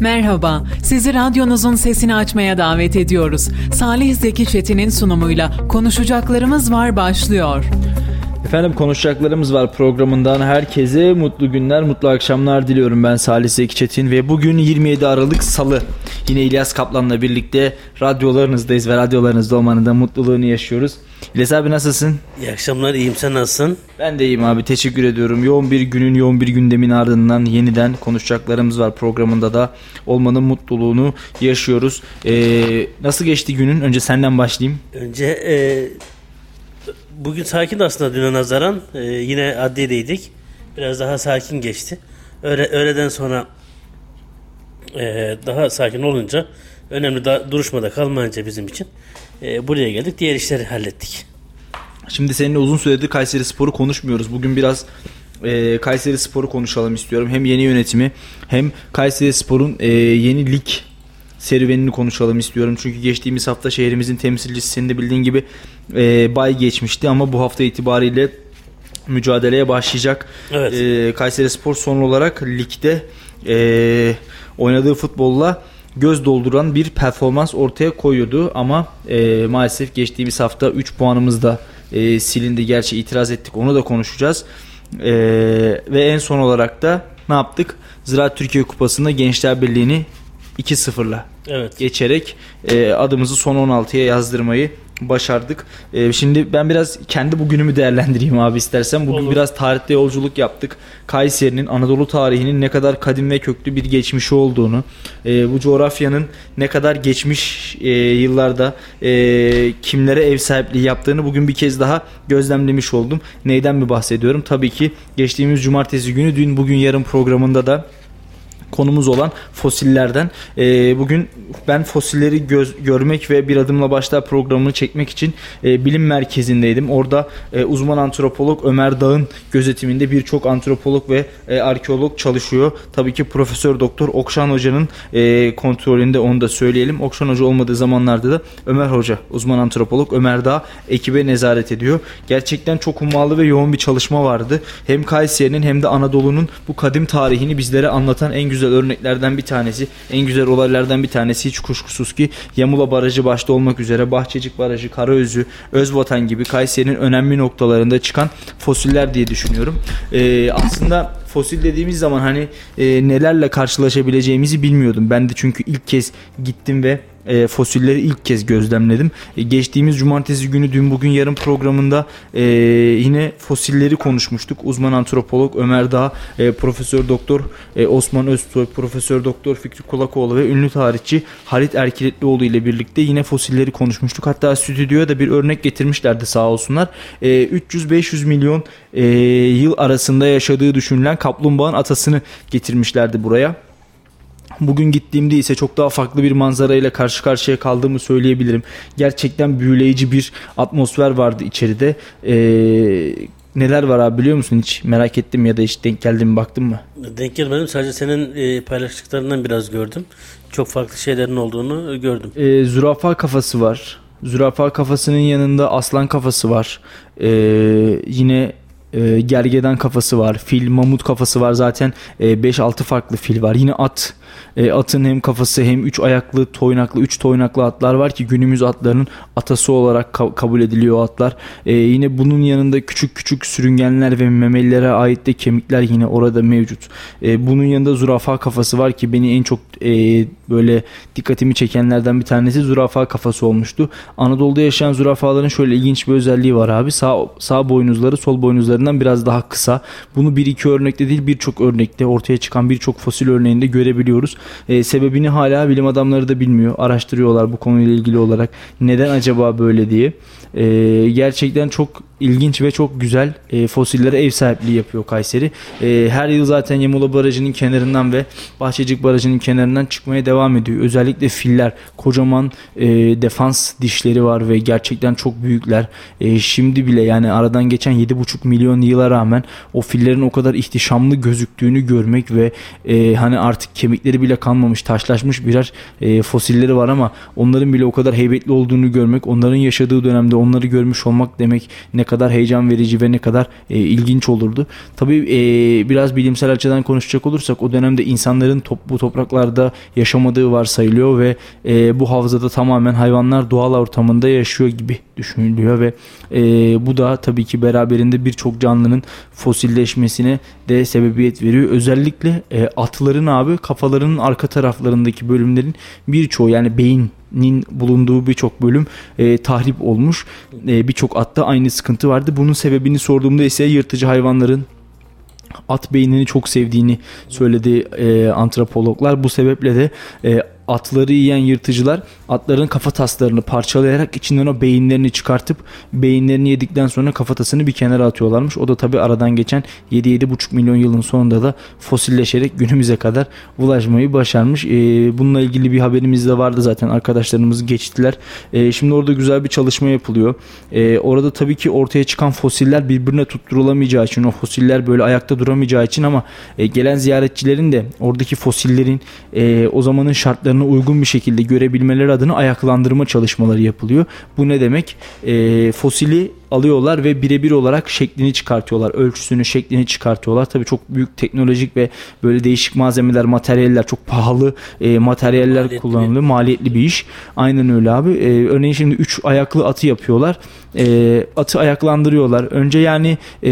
Merhaba, sizi radyonuzun sesini açmaya davet ediyoruz. Salih Zeki Çetin'in sunumuyla Konuşacaklarımız Var başlıyor. Efendim konuşacaklarımız var programından herkese mutlu günler, mutlu akşamlar diliyorum ben Salih Zeki Çetin ve bugün 27 Aralık Salı. Yine İlyas Kaplan'la birlikte radyolarınızdayız ve radyolarınızda olmanın da mutluluğunu yaşıyoruz. İlyas abi nasılsın? İyi akşamlar, iyiyim sen nasılsın? Ben de iyiyim abi teşekkür ediyorum. Yoğun bir günün, yoğun bir gündemin ardından yeniden konuşacaklarımız var programında da olmanın mutluluğunu yaşıyoruz. Ee, nasıl geçti günün? Önce senden başlayayım. Önce e, bugün sakin aslında düne nazaran. E, yine adliyedeydik. Biraz daha sakin geçti. Öğle, öğleden sonra e, daha sakin olunca önemli da, duruşmada kalmayınca bizim için e, buraya geldik. Diğer işleri hallettik. Şimdi seninle uzun süredir Kayseri Spor'u konuşmuyoruz. Bugün biraz e, Kayseri Spor'u konuşalım istiyorum. Hem yeni yönetimi hem Kayseri Spor'un e, yeni lig serüvenini konuşalım istiyorum. Çünkü geçtiğimiz hafta şehrimizin temsilcisi senin de bildiğin gibi e, bay geçmişti ama bu hafta itibariyle mücadeleye başlayacak. Evet. E, Kayseri Spor son olarak ligde e, oynadığı futbolla göz dolduran bir performans ortaya koyuyordu ama e, maalesef geçtiğimiz hafta 3 puanımız da e, silindi. Gerçi itiraz ettik onu da konuşacağız. E, ve en son olarak da ne yaptık? Ziraat Türkiye Kupası'nda Gençler Birliği'ni 2-0'la Evet. geçerek e, adımızı son 16'ya yazdırmayı başardık. E, şimdi ben biraz kendi bugünümü değerlendireyim abi istersen. Bugün Olur. biraz tarihte yolculuk yaptık. Kayseri'nin Anadolu tarihinin ne kadar kadim ve köklü bir geçmişi olduğunu, e, bu coğrafyanın ne kadar geçmiş e, yıllarda e, kimlere ev sahipliği yaptığını bugün bir kez daha gözlemlemiş oldum. Neyden mi bahsediyorum? Tabii ki geçtiğimiz cumartesi günü dün bugün yarın programında da konumuz olan fosillerden. Ee, bugün ben fosilleri göz, görmek ve bir adımla başlar programını çekmek için e, bilim merkezindeydim. Orada e, uzman antropolog Ömer Dağ'ın gözetiminde birçok antropolog ve e, arkeolog çalışıyor. Tabii ki Profesör Doktor Okşan Hoca'nın e, kontrolünde onu da söyleyelim. Okşan Hoca olmadığı zamanlarda da Ömer Hoca, uzman antropolog Ömer Dağ ekibe nezaret ediyor. Gerçekten çok hummalı ve yoğun bir çalışma vardı. Hem Kayseri'nin hem de Anadolu'nun bu kadim tarihini bizlere anlatan en güzel örneklerden bir tanesi, en güzel olaylardan bir tanesi hiç kuşkusuz ki Yamula Barajı başta olmak üzere Bahçecik Barajı, Karaözü, Özvatan gibi Kayseri'nin önemli noktalarında çıkan fosiller diye düşünüyorum. Ee, aslında fosil dediğimiz zaman hani e, nelerle karşılaşabileceğimizi bilmiyordum. Ben de çünkü ilk kez gittim ve e, fosilleri ilk kez gözlemledim. E, geçtiğimiz cumartesi günü dün bugün yarın programında e, yine fosilleri konuşmuştuk. Uzman antropolog Ömer Dağ, e, Profesör Doktor e, Osman Özsoy, Profesör Doktor Fikri Kulakoğlu ve ünlü tarihçi Halit Erkiletlioğlu ile birlikte yine fosilleri konuşmuştuk. Hatta stüdyoya da bir örnek getirmişlerdi sağ olsunlar. E, 300-500 milyon e, yıl arasında yaşadığı düşünülen kaplumbağanın atasını getirmişlerdi buraya. Bugün gittiğimde ise çok daha farklı bir manzarayla karşı karşıya kaldığımı söyleyebilirim. Gerçekten büyüleyici bir atmosfer vardı içeride. Ee, neler var abi biliyor musun hiç? Merak ettim ya da hiç denk geldim baktın mı? Denk gelmedim. Sadece senin e, paylaştıklarından biraz gördüm. Çok farklı şeylerin olduğunu gördüm. Ee, zürafa kafası var. Zürafa kafasının yanında aslan kafası var. Ee, yine e, gergedan kafası var. Fil, mamut kafası var. Zaten e, 5-6 farklı fil var. Yine at. E, atın hem kafası hem üç ayaklı, toynaklı, üç toynaklı atlar var ki günümüz atlarının atası olarak ka- kabul ediliyor atlar. E, yine bunun yanında küçük küçük sürüngenler ve memelilere ait de kemikler yine orada mevcut. E, bunun yanında zürafa kafası var ki beni en çok e, böyle dikkatimi çekenlerden bir tanesi zürafa kafası olmuştu. Anadolu'da yaşayan zürafaların şöyle ilginç bir özelliği var abi. Sağ, sağ boynuzları sol boynuzlarından biraz daha kısa. Bunu bir iki örnekte değil birçok örnekte ortaya çıkan birçok fosil örneğinde görebiliyoruz. E, sebebini hala bilim adamları da bilmiyor. Araştırıyorlar bu konuyla ilgili olarak. Neden acaba böyle diye. E, gerçekten çok ilginç ve çok güzel e, fosillere ev sahipliği yapıyor Kayseri. E, her yıl zaten Yamula Barajı'nın kenarından ve Bahçecik Barajı'nın kenarından çıkmaya devam ediyor. Özellikle filler kocaman e, defans dişleri var ve gerçekten çok büyükler. E, şimdi bile yani aradan geçen 7,5 milyon yıla rağmen o fillerin o kadar ihtişamlı gözüktüğünü görmek ve e, hani artık kemikleri bile kanmamış, taşlaşmış birer e, fosilleri var ama onların bile o kadar heybetli olduğunu görmek, onların yaşadığı dönemde onları görmüş olmak demek ne kadar heyecan verici ve ne kadar e, ilginç olurdu. Tabii e, biraz bilimsel açıdan konuşacak olursak o dönemde insanların top, bu topraklarda yaşamadığı varsayılıyor ve e, bu havzada tamamen hayvanlar doğal ortamında yaşıyor gibi düşünülüyor ve e, bu da tabii ki beraberinde birçok canlının fosilleşmesine de sebebiyet veriyor. Özellikle e, atların abi kafalarının arka taraflarındaki bölümlerin birçoğu yani beynin bulunduğu birçok bölüm e, tahrip olmuş. E, birçok atta aynı sıkıntı vardı. Bunun sebebini sorduğumda ise yırtıcı hayvanların at beynini çok sevdiğini söyledi e, antropologlar. Bu sebeple de e, atları yiyen yırtıcılar atların kafataslarını parçalayarak içinden o beyinlerini çıkartıp beyinlerini yedikten sonra kafatasını bir kenara atıyorlarmış. O da tabi aradan geçen 7-7,5 milyon yılın sonunda da fosilleşerek günümüze kadar ulaşmayı başarmış. E, bununla ilgili bir haberimiz de vardı zaten arkadaşlarımız geçtiler. E, şimdi orada güzel bir çalışma yapılıyor. E, orada tabii ki ortaya çıkan fosiller birbirine tutturulamayacağı için o fosiller böyle ayakta duramayacağı için ama e, gelen ziyaretçilerin de oradaki fosillerin e, o zamanın şartlarına uygun bir şekilde görebilmeleri adına ayaklandırma çalışmaları yapılıyor. Bu ne demek? E, fosili alıyorlar ve birebir olarak şeklini çıkartıyorlar. Ölçüsünü, şeklini çıkartıyorlar. Tabii çok büyük teknolojik ve böyle değişik malzemeler, materyaller, çok pahalı e, materyaller maliyetli kullanılıyor. Bir. Maliyetli bir iş. Aynen öyle abi. E, örneğin şimdi 3 ayaklı atı yapıyorlar. E, atı ayaklandırıyorlar. Önce yani e,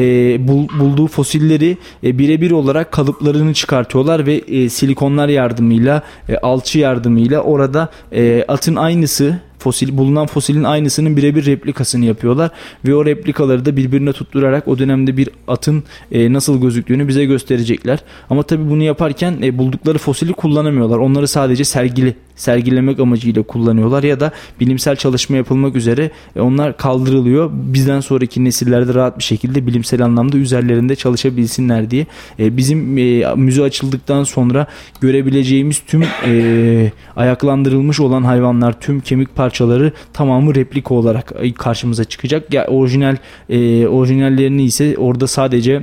bul, bulduğu fosilleri e, birebir olarak kalıplarını çıkartıyorlar ve e, silikonlar yardımıyla, e, alçı yardımıyla orada e, atın aynısı fosil bulunan fosilin aynısının birebir replikasını yapıyorlar ve o replikaları da birbirine tutturarak o dönemde bir atın e, nasıl gözüktüğünü bize gösterecekler. Ama tabii bunu yaparken e, buldukları fosili kullanamıyorlar. Onları sadece sergili sergilemek amacıyla kullanıyorlar ya da bilimsel çalışma yapılmak üzere e, onlar kaldırılıyor. Bizden sonraki nesillerde rahat bir şekilde bilimsel anlamda üzerlerinde çalışabilsinler diye. E, bizim e, müze açıldıktan sonra görebileceğimiz tüm ayaklandırılmış olan hayvanlar, tüm kemik parçaları tamamı replika olarak karşımıza çıkacak. Ya orijinal orijinallerini ise orada sadece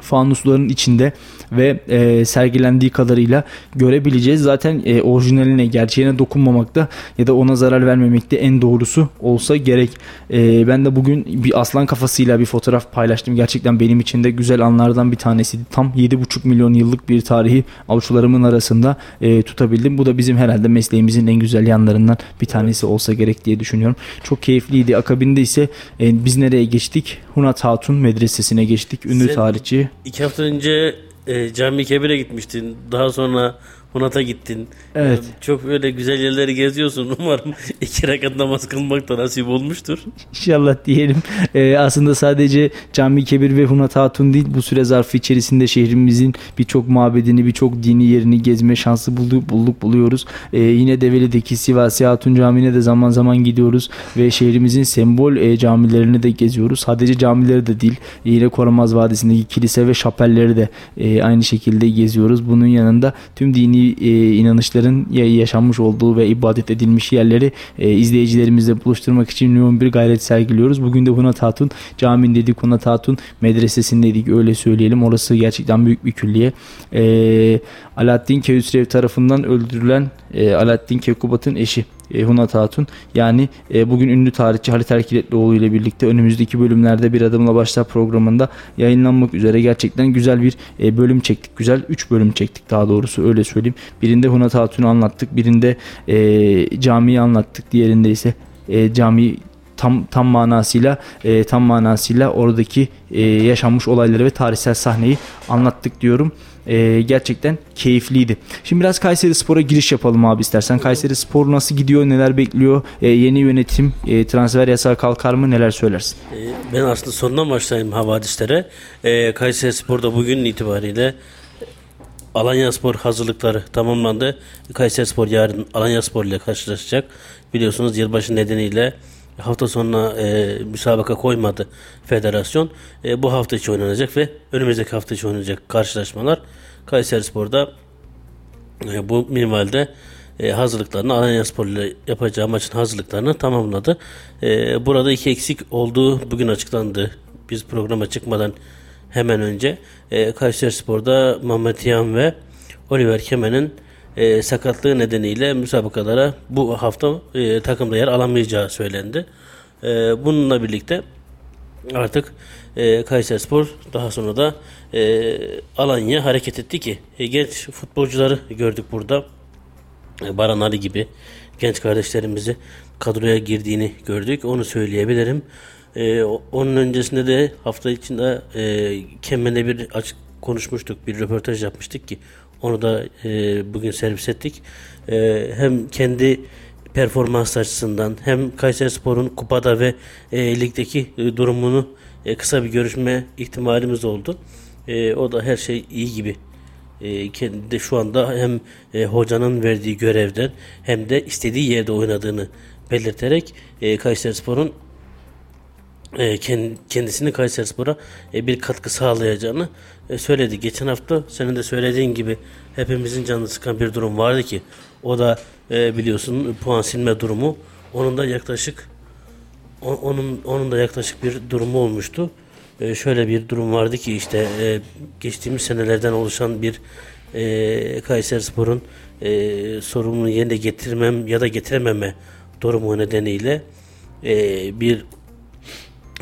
fanusların içinde ve e, sergilendiği kadarıyla görebileceğiz. Zaten e, orijinaline, gerçeğine dokunmamakta ya da ona zarar vermemekte en doğrusu olsa gerek. E, ben de bugün bir aslan kafasıyla bir fotoğraf paylaştım. Gerçekten benim için de güzel anlardan bir tanesiydi. Tam 7,5 milyon yıllık bir tarihi avuçlarımın arasında e, tutabildim. Bu da bizim herhalde mesleğimizin en güzel yanlarından bir tanesi olsa gerek diye düşünüyorum. Çok keyifliydi. Akabinde ise e, biz nereye geçtik? Hunat Hatun Medresesi'ne geçtik. Ünlü Sen tarihçi. İki hafta önce e, Cami Kebir'e gitmiştin. Daha sonra Hunat'a gittin. Evet. Yani çok böyle güzel yerleri geziyorsun. Umarım iki rekat namaz kılmak da nasip olmuştur. İnşallah diyelim. Ee, aslında sadece Cami Kebir ve Hunat Hatun değil bu süre zarfı içerisinde şehrimizin birçok mabedini, birçok dini yerini gezme şansı bulduk, bulduk buluyoruz. Ee, yine Develi'deki Sivasi Hatun Camii'ne de zaman zaman gidiyoruz ve şehrimizin sembol e, camilerini de geziyoruz. Sadece camileri de değil. Yine Koramaz Vadisi'ndeki kilise ve şapelleri de e, aynı şekilde geziyoruz. Bunun yanında tüm dini e, inanışların yaşanmış olduğu ve ibadet edilmiş yerleri e, izleyicilerimizle buluşturmak için yoğun bir gayret sergiliyoruz. Bugün de Hunat Hatun dedik Hunat Hatun medresesindeydik öyle söyleyelim. Orası gerçekten büyük bir külliye. E, Alaaddin Keyhüsrev tarafından öldürülen e, Alaaddin Keykubat'ın eşi e, Hunat Hatun. Yani e, bugün ünlü tarihçi Halit Erkiletlioğlu ile birlikte önümüzdeki bölümlerde bir adımla başlar programında yayınlanmak üzere gerçekten güzel bir e, bölüm çektik. Güzel 3 bölüm çektik daha doğrusu öyle söyleyeyim. Birinde Hunat Hatun'u anlattık. Birinde e, camiyi anlattık. Diğerinde ise e, cami tam tam manasıyla e, tam manasıyla oradaki e, yaşanmış olayları ve tarihsel sahneyi anlattık diyorum e, gerçekten keyifliydi. Şimdi biraz Kayseri Spor'a giriş yapalım abi istersen. Kayseri Spor nasıl gidiyor, neler bekliyor? E, yeni yönetim, e, transfer yasağı kalkar mı? Neler söylersin? E, ben aslında sondan başlayayım havadislere. E, Kayseri Spor'da bugün itibariyle Alanya Spor hazırlıkları tamamlandı. Kayseri Spor yarın Alanya Spor ile karşılaşacak. Biliyorsunuz yılbaşı nedeniyle hafta sonuna e, müsabaka koymadı federasyon. E, bu hafta içi oynanacak ve önümüzdeki hafta içi oynanacak karşılaşmalar Kayseri Spor'da e, bu minvalde e, hazırlıklarını Alanya Spor ile yapacağı maçın hazırlıklarını tamamladı. E, burada iki eksik olduğu bugün açıklandı. Biz programa çıkmadan hemen önce e, Kayseri Spor'da Mehmet Yan ve Oliver Kemen'in e, sakatlığı nedeniyle müsabakalara bu hafta e, takımda yer alamayacağı söylendi. E, bununla birlikte artık e, Kayseri Spor daha sonra da e, Alanya hareket etti ki e, genç futbolcuları gördük burada. E, Baran Ali gibi genç kardeşlerimizi kadroya girdiğini gördük. Onu söyleyebilirim. E, onun öncesinde de hafta içinde e, Kemen'de bir açık konuşmuştuk. Bir röportaj yapmıştık ki onu da e, bugün servis ettik. E, hem kendi performans açısından hem Kayseri Spor'un kupada ve e, ligdeki e, durumunu e, kısa bir görüşme ihtimalimiz oldu. E, o da her şey iyi gibi. E, kendi şu anda hem e, hocanın verdiği görevden hem de istediği yerde oynadığını belirterek e, Kayseri Spor'un kendisini Kayseri Spor'a e, bir katkı sağlayacağını e, söyledi. Geçen hafta senin de söylediğin gibi hepimizin canını sıkan bir durum vardı ki o da biliyorsun puan silme durumu. Onun da yaklaşık onun onun da yaklaşık bir durumu olmuştu. Şöyle bir durum vardı ki işte geçtiğimiz senelerden oluşan bir Kayseri Spor'un sorumluluğunu yerine getirmem ya da getirememe durumu nedeniyle bir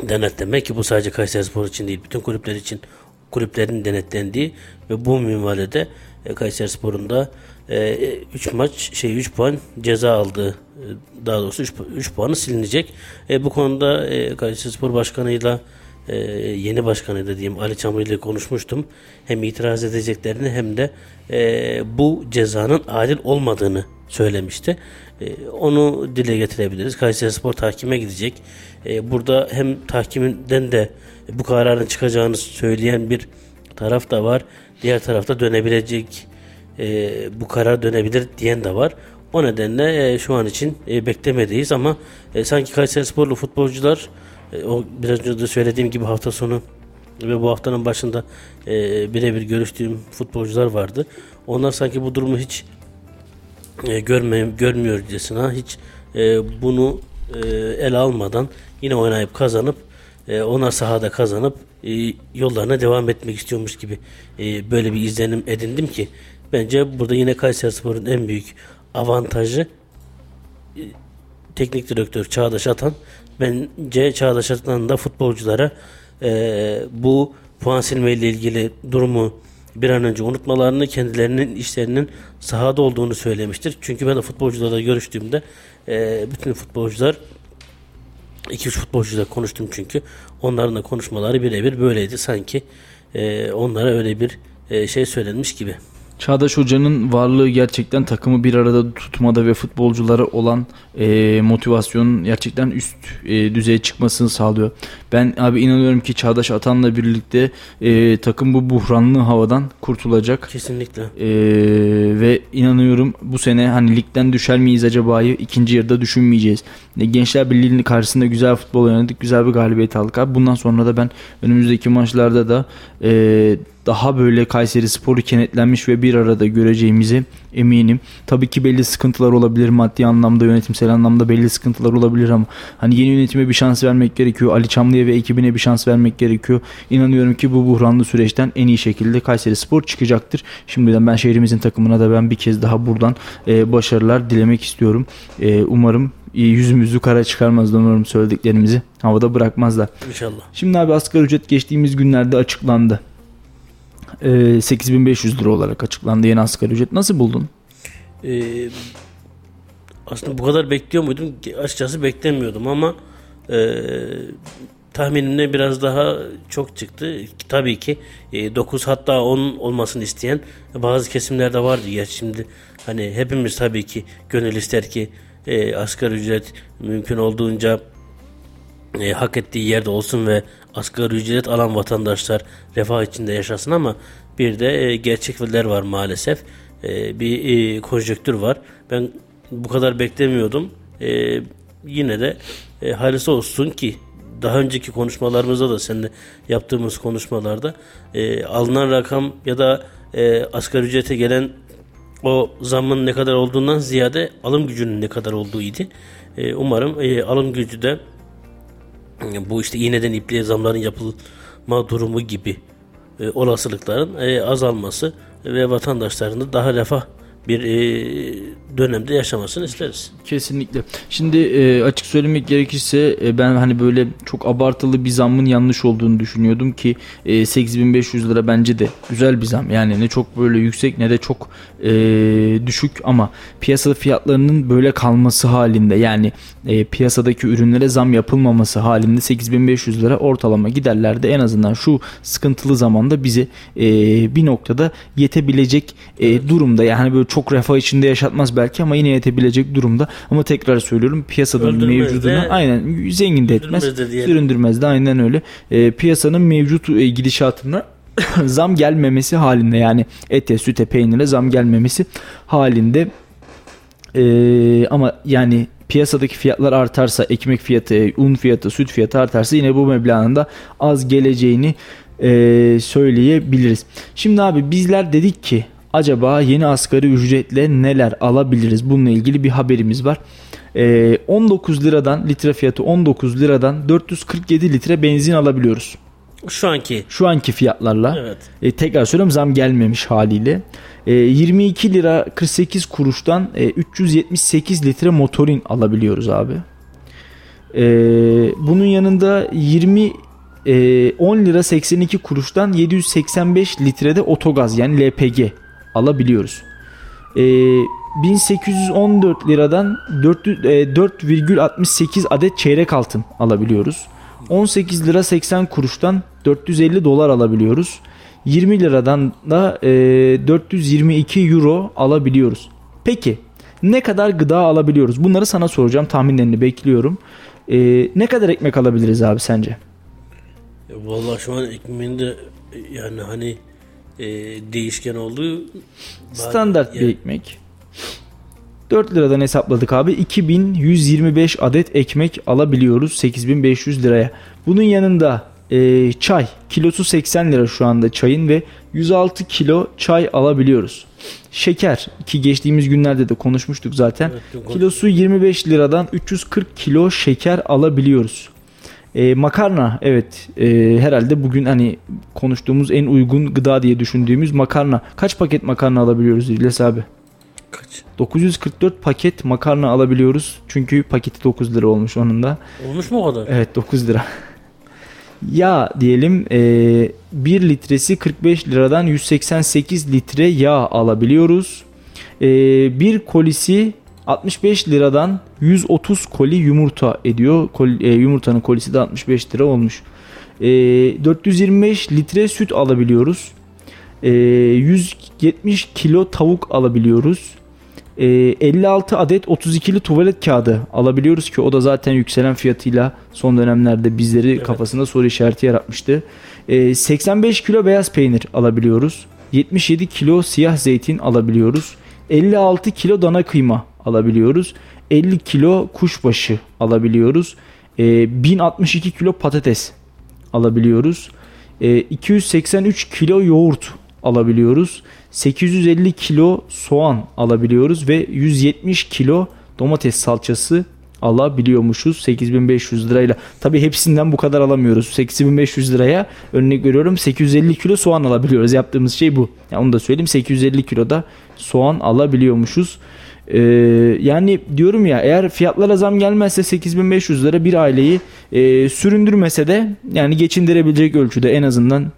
denetleme ki bu sadece Kayseri Spor için değil bütün kulüpler için kulüplerin denetlendiği ve bu minvalede e, Kayseri Spor'un da 3 e, maç şey 3 puan ceza aldığı e, daha doğrusu 3, 3 puanı silinecek. E, bu konuda e, Kayseri Spor Başkanı'yla e, yeni başkanıyla diyeyim Ali Çamur ile konuşmuştum. Hem itiraz edeceklerini hem de e, bu cezanın adil olmadığını söylemişti. E, onu dile getirebiliriz. Kayseri Spor tahkime gidecek. E, burada hem tahkiminden de bu kararın çıkacağını söyleyen bir taraf da var. Diğer tarafta dönebilecek e, bu karar dönebilir diyen de var. O nedenle e, şu an için e, beklemedeyiz ama e, sanki Kayseri Sporlu futbolcular o biraz önce de söylediğim gibi hafta sonu ve bu haftanın başında e, birebir görüştüğüm futbolcular vardı. Onlar sanki bu durumu hiç e, görme, görmüyorcasına hiç e, bunu e, ele almadan yine oynayıp kazanıp e, ona sahada kazanıp e, yollarına devam etmek istiyormuş gibi e, böyle bir izlenim edindim ki bence burada yine Kayseri Spor'un en büyük avantajı e, teknik direktör Çağdaş Atan bence Çağdaş da futbolculara e, bu puan silme ile ilgili durumu bir an önce unutmalarını, kendilerinin işlerinin sahada olduğunu söylemiştir. Çünkü ben de futbolcularla görüştüğümde e, bütün futbolcular 2-3 futbolcuyla konuştum çünkü. Onların da konuşmaları birebir böyleydi. Sanki e, onlara öyle bir e, şey söylenmiş gibi. Çağdaş Hoca'nın varlığı gerçekten takımı bir arada tutmada ve futbolculara olan e, motivasyonun gerçekten üst e, düzeye çıkmasını sağlıyor. Ben abi inanıyorum ki Çağdaş Atan'la birlikte e, takım bu buhranlı havadan kurtulacak. Kesinlikle. E, ve inanıyorum bu sene hani ligden düşer miyiz acaba'yı ikinci yarıda düşünmeyeceğiz. E, Gençler Birliği'nin karşısında güzel futbol oynadık. Güzel bir galibiyet aldık abi. Bundan sonra da ben önümüzdeki maçlarda da e, daha böyle Kayseri Sporu kenetlenmiş ve bir arada göreceğimizi eminim. Tabii ki belli sıkıntılar olabilir maddi anlamda, yönetimsel anlamda belli sıkıntılar olabilir ama hani yeni yönetime bir şans vermek gerekiyor. Ali Çamlı'ya ve ekibine bir şans vermek gerekiyor. İnanıyorum ki bu buhranlı süreçten en iyi şekilde Kayseri Spor çıkacaktır. Şimdiden ben şehrimizin takımına da ben bir kez daha buradan e, başarılar dilemek istiyorum. E, umarım yüzümüzü kara çıkarmazlar umarım söylediklerimizi havada bırakmazlar. İnşallah. Şimdi abi asgari ücret geçtiğimiz günlerde açıklandı. 8500 ee, lira olarak açıklandı yeni asgari ücret. Nasıl buldun? Ee, aslında bu kadar bekliyor muydum? Açıkçası beklemiyordum ama e, tahminimde biraz daha çok çıktı. Tabii ki e, 9 hatta 10 olmasını isteyen bazı kesimlerde vardı. Ya şimdi hani hepimiz tabii ki gönül ister ki e, asgari ücret mümkün olduğunca e, hak ettiği yerde olsun ve asgari ücret alan vatandaşlar refah içinde yaşasın ama bir de e, gerçekler var maalesef. E, bir e, konjöktür var. Ben bu kadar beklemiyordum. E, yine de e, hayırlısı olsun ki daha önceki konuşmalarımızda da seninle yaptığımız konuşmalarda e, alınan rakam ya da e, asgari ücrete gelen o zamın ne kadar olduğundan ziyade alım gücünün ne kadar olduğu idi. E, umarım e, alım gücü de bu işte iğneden ipliğe zamların yapılma durumu gibi e, olasılıkların e, azalması ve vatandaşların da daha refah bir e, dönemde yaşamasını isteriz. Kesinlikle. Şimdi e, açık söylemek gerekirse e, ben hani böyle çok abartılı bir zammın yanlış olduğunu düşünüyordum ki e, 8500 lira bence de güzel bir zam. Yani ne çok böyle yüksek ne de çok e, düşük ama piyasada fiyatlarının böyle kalması halinde yani e, piyasadaki ürünlere zam yapılmaması halinde 8500 lira ortalama giderlerde en azından şu sıkıntılı zamanda bize e, bir noktada yetebilecek e, durumda. Yani böyle çok refah içinde yaşatmaz belki ama yine yetebilecek durumda. Ama tekrar söylüyorum piyasanın Öldürmez mevcudunu de, aynen zengin de etmez. süründürmez de diyelim. Süründürmez de aynen öyle. E, piyasanın mevcut e, gidişatına zam gelmemesi halinde yani ete, süte, peynire zam gelmemesi halinde e, ama yani piyasadaki fiyatlar artarsa ekmek fiyatı, un fiyatı, süt fiyatı artarsa yine bu meblağın da az geleceğini e, söyleyebiliriz. Şimdi abi bizler dedik ki acaba yeni asgari ücretle neler alabiliriz? Bununla ilgili bir haberimiz var. E, 19 liradan litre fiyatı 19 liradan 447 litre benzin alabiliyoruz. Şu anki Şu anki fiyatlarla. evet. E, tekrar söylüyorum zam gelmemiş haliyle. E, 22 lira 48 kuruştan e, 378 litre motorin alabiliyoruz abi. E, bunun yanında 20 e, 10 lira 82 kuruştan 785 litrede otogaz yani LPG alabiliyoruz. E, 1814 liradan 400 e, 4,68 adet çeyrek altın alabiliyoruz. 18 lira 80 kuruştan 450 dolar alabiliyoruz. 20 liradan da e, 422 euro alabiliyoruz. Peki ne kadar gıda alabiliyoruz? Bunları sana soracağım. Tahminlerini bekliyorum. E, ne kadar ekmek alabiliriz abi sence? Ya Vallahi şu an ekmeğin de e, yani hani e, değişken olduğu Standart bir ekmek. 4 liradan hesapladık abi. 2125 adet ekmek alabiliyoruz 8500 liraya. Bunun yanında e, çay kilosu 80 lira şu anda çayın ve 106 kilo çay alabiliyoruz. Şeker ki geçtiğimiz günlerde de konuşmuştuk zaten. Evet, Kilosu 25 liradan 340 kilo şeker alabiliyoruz. E, makarna evet e, herhalde bugün hani konuştuğumuz en uygun gıda diye düşündüğümüz makarna. Kaç paket makarna alabiliyoruz İlyas abi? kaç? 944 paket makarna alabiliyoruz. Çünkü paketi 9 lira olmuş onun da. Olmuş mu o kadar? Evet 9 lira. Yağ diyelim e, 1 litresi 45 liradan 188 litre yağ alabiliyoruz. E, bir kolisi 65 liradan 130 koli yumurta ediyor. Kol- e, yumurtanın kolisi de 65 lira olmuş. E, 425 litre süt alabiliyoruz. E, 170 kilo tavuk alabiliyoruz. E, 56 adet 32'li tuvalet kağıdı alabiliyoruz ki o da zaten yükselen fiyatıyla son dönemlerde bizleri Evet. kafasında soru işareti yaratmıştı. E, 85 kilo beyaz peynir alabiliyoruz. 77 kilo siyah zeytin alabiliyoruz. 56 kilo dana kıyma alabiliyoruz. 50 kilo kuşbaşı alabiliyoruz. E, 1062 kilo patates alabiliyoruz. E, 283 kilo yoğurt alabiliyoruz. 850 kilo soğan alabiliyoruz ve 170 kilo domates salçası alabiliyormuşuz 8500 lirayla. Tabi hepsinden bu kadar alamıyoruz. 8500 liraya örnek veriyorum 850 kilo soğan alabiliyoruz. Yaptığımız şey bu. Yani onu da söyleyeyim 850 kiloda soğan alabiliyormuşuz. Ee, yani diyorum ya eğer fiyatlara zam gelmezse 8500 lira bir aileyi e, süründürmese de yani geçindirebilecek ölçüde en azından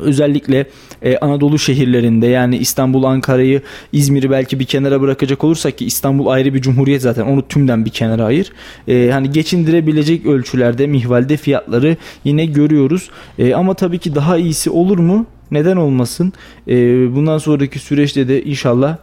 özellikle e, Anadolu şehirlerinde yani İstanbul, Ankara'yı, İzmir'i belki bir kenara bırakacak olursak ki İstanbul ayrı bir cumhuriyet zaten onu tümden bir kenara ayır. E, hani geçindirebilecek ölçülerde mihvalde fiyatları yine görüyoruz. E, ama tabii ki daha iyisi olur mu? Neden olmasın? E, bundan sonraki süreçte de inşallah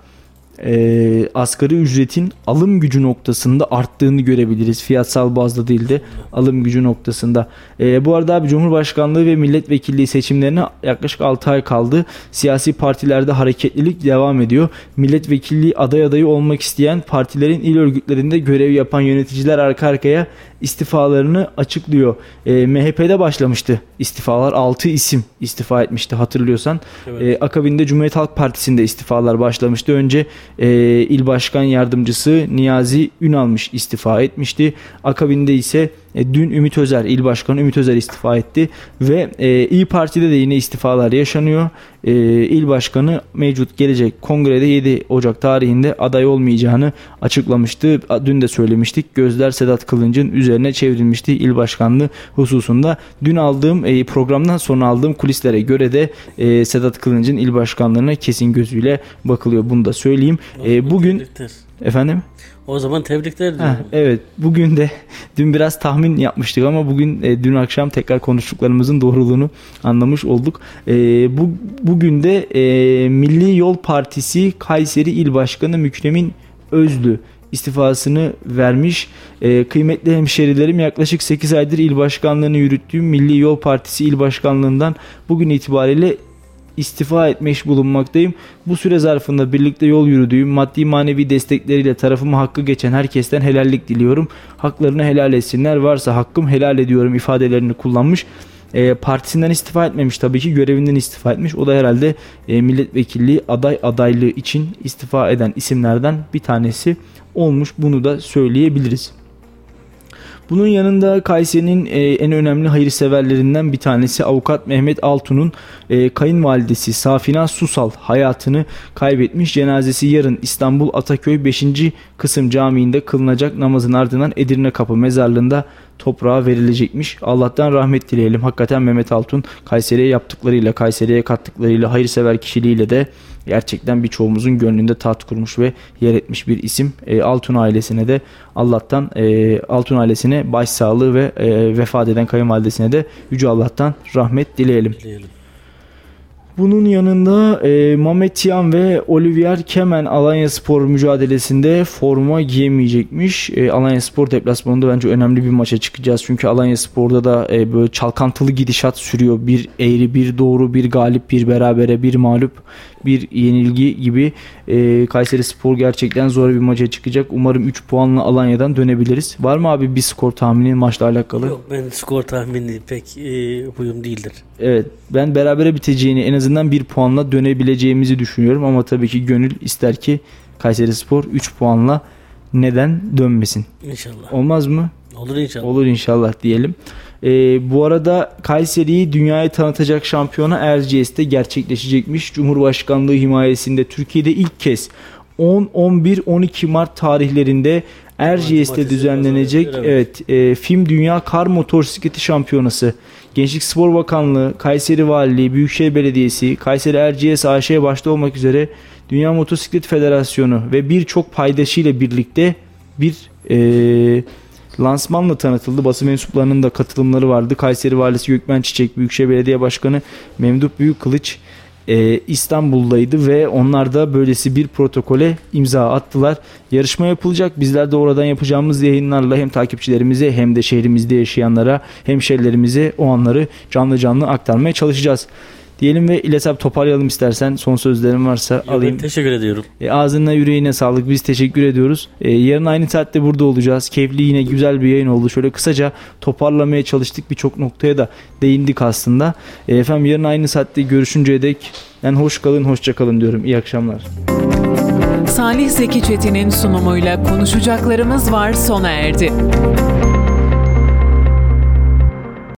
e, asgari ücretin alım gücü noktasında arttığını görebiliriz. Fiyatsal bazda değil de alım gücü noktasında. E, bu arada abi Cumhurbaşkanlığı ve milletvekilliği seçimlerine yaklaşık 6 ay kaldı. Siyasi partilerde hareketlilik devam ediyor. Milletvekilliği aday adayı olmak isteyen partilerin il örgütlerinde görev yapan yöneticiler arka arkaya istifalarını açıklıyor. E, MHP'de başlamıştı istifalar. 6 isim istifa etmişti hatırlıyorsan. Evet. E, akabinde Cumhuriyet Halk Partisi'nde istifalar başlamıştı. Önce e, il başkan yardımcısı Niyazi Ünalmış istifa etmişti. Akabinde ise E, dün Ümit Özer, il başkanı Ümit Özer istifa etti ve e, İyi Parti'de de yine istifalar yaşanıyor. E, il başkanı mevcut gelecek kongrede 7 Ocak tarihinde aday olmayacağını açıklamıştı. Dün de söylemiştik. Gözler Sedat Kılınç'ın üzerine çevrilmişti il başkanlığı hususunda. Dün aldığım e, programdan sonra aldığım kulislere göre de e, Sedat Kılınç'ın il başkanlığına kesin gözüyle bakılıyor. Bunu da söyleyeyim. E, bugün efendim O zaman tebrikler Heh, diyorum. evet bugün de dün biraz tahmin yapmıştık ama bugün e, dün akşam tekrar konuştuklarımızın doğruluğunu anlamış olduk. E, bu bugün de e, Milli Yol Partisi Kayseri İl Başkanı Mükremin Özlü istifasını vermiş. E, kıymetli hemşerilerim yaklaşık 8 aydır il başkanlığını yürüttüğüm Milli Yol Partisi il başkanlığından bugün itibariyle istifa etmiş bulunmaktayım. Bu süre zarfında birlikte yol yürüdüğüm maddi manevi destekleriyle tarafıma hakkı geçen herkesten helallik diliyorum. Haklarını helal etsinler. Varsa hakkım helal ediyorum ifadelerini kullanmış. E, partisinden istifa etmemiş tabii ki görevinden istifa etmiş. O da herhalde e, milletvekilliği aday adaylığı için istifa eden isimlerden bir tanesi olmuş. Bunu da söyleyebiliriz. Bunun yanında Kayseri'nin e, en önemli hayırseverlerinden bir tanesi avukat Mehmet Altun'un e, kayınvalidesi Safina Susal hayatını kaybetmiş. Cenazesi yarın İstanbul Ataköy 5. kısım camiinde kılınacak namazın ardından Edirne Kapı mezarlığında toprağa verilecekmiş. Allah'tan rahmet dileyelim. Hakikaten Mehmet Altun Kayseri'ye yaptıklarıyla, Kayseri'ye kattıklarıyla, hayırsever kişiliğiyle de gerçekten birçoğumuzun gönlünde taht kurmuş ve yer etmiş bir isim. E, Altun ailesine de Allah'tan e, Altun ailesine başsağlığı ve e, vefat eden kayınvalidesine de Yüce Allah'tan rahmet dileyelim. Diyelim. Bunun yanında e, Yan ve Olivier Kemen Alanya Spor mücadelesinde forma giyemeyecekmiş. E, Alanya Spor deplasmanında bence önemli bir maça çıkacağız. Çünkü Alanya Spor'da da e, böyle çalkantılı gidişat sürüyor. Bir eğri, bir doğru, bir galip, bir berabere, bir mağlup, bir yenilgi gibi. E, Kayseri Spor gerçekten zor bir maça çıkacak. Umarım 3 puanla Alanya'dan dönebiliriz. Var mı abi bir skor tahmini maçla alakalı? Yok ben skor tahmini pek e, huyum değildir. Evet ben berabere biteceğini en azından bir puanla dönebileceğimizi düşünüyorum ama tabii ki gönül ister ki Kayseri Spor 3 puanla neden dönmesin. İnşallah. Olmaz mı? Olur inşallah. Olur inşallah diyelim. Ee, bu arada Kayseri'yi dünyaya tanıtacak şampiyona Erciyes'te gerçekleşecekmiş. Cumhurbaşkanlığı himayesinde Türkiye'de ilk kez 10, 11, 12 Mart tarihlerinde Erciyes'te düzenlenecek evet. e, FİM Dünya Kar Motosikleti Şampiyonası. Gençlik Spor Bakanlığı, Kayseri Valiliği, Büyükşehir Belediyesi, Kayseri Erciyes AŞ başta olmak üzere Dünya Motosiklet Federasyonu ve birçok paydaşıyla birlikte bir e, lansmanla tanıtıldı. Basın mensuplarının da katılımları vardı. Kayseri Valisi Gökmen Çiçek, Büyükşehir Belediye Başkanı Memduh Büyükkılıç e, İstanbul'daydı ve onlar da böylesi bir protokole imza attılar. Yarışma yapılacak. Bizler de oradan yapacağımız yayınlarla hem takipçilerimize hem de şehrimizde yaşayanlara, hemşerilerimize o anları canlı canlı aktarmaya çalışacağız. Diyelim ve İlyas abi toparlayalım istersen. Son sözlerim varsa Yok, ben alayım. teşekkür ediyorum. E, ağzına yüreğine sağlık. Biz teşekkür ediyoruz. E, yarın aynı saatte burada olacağız. Keyifli yine güzel bir yayın oldu. Şöyle kısaca toparlamaya çalıştık. Birçok noktaya da değindik aslında. E, efendim yarın aynı saatte görüşünceye dek yani hoş kalın, hoşça kalın diyorum. İyi akşamlar. Salih Zeki Çetin'in sunumuyla konuşacaklarımız var sona erdi.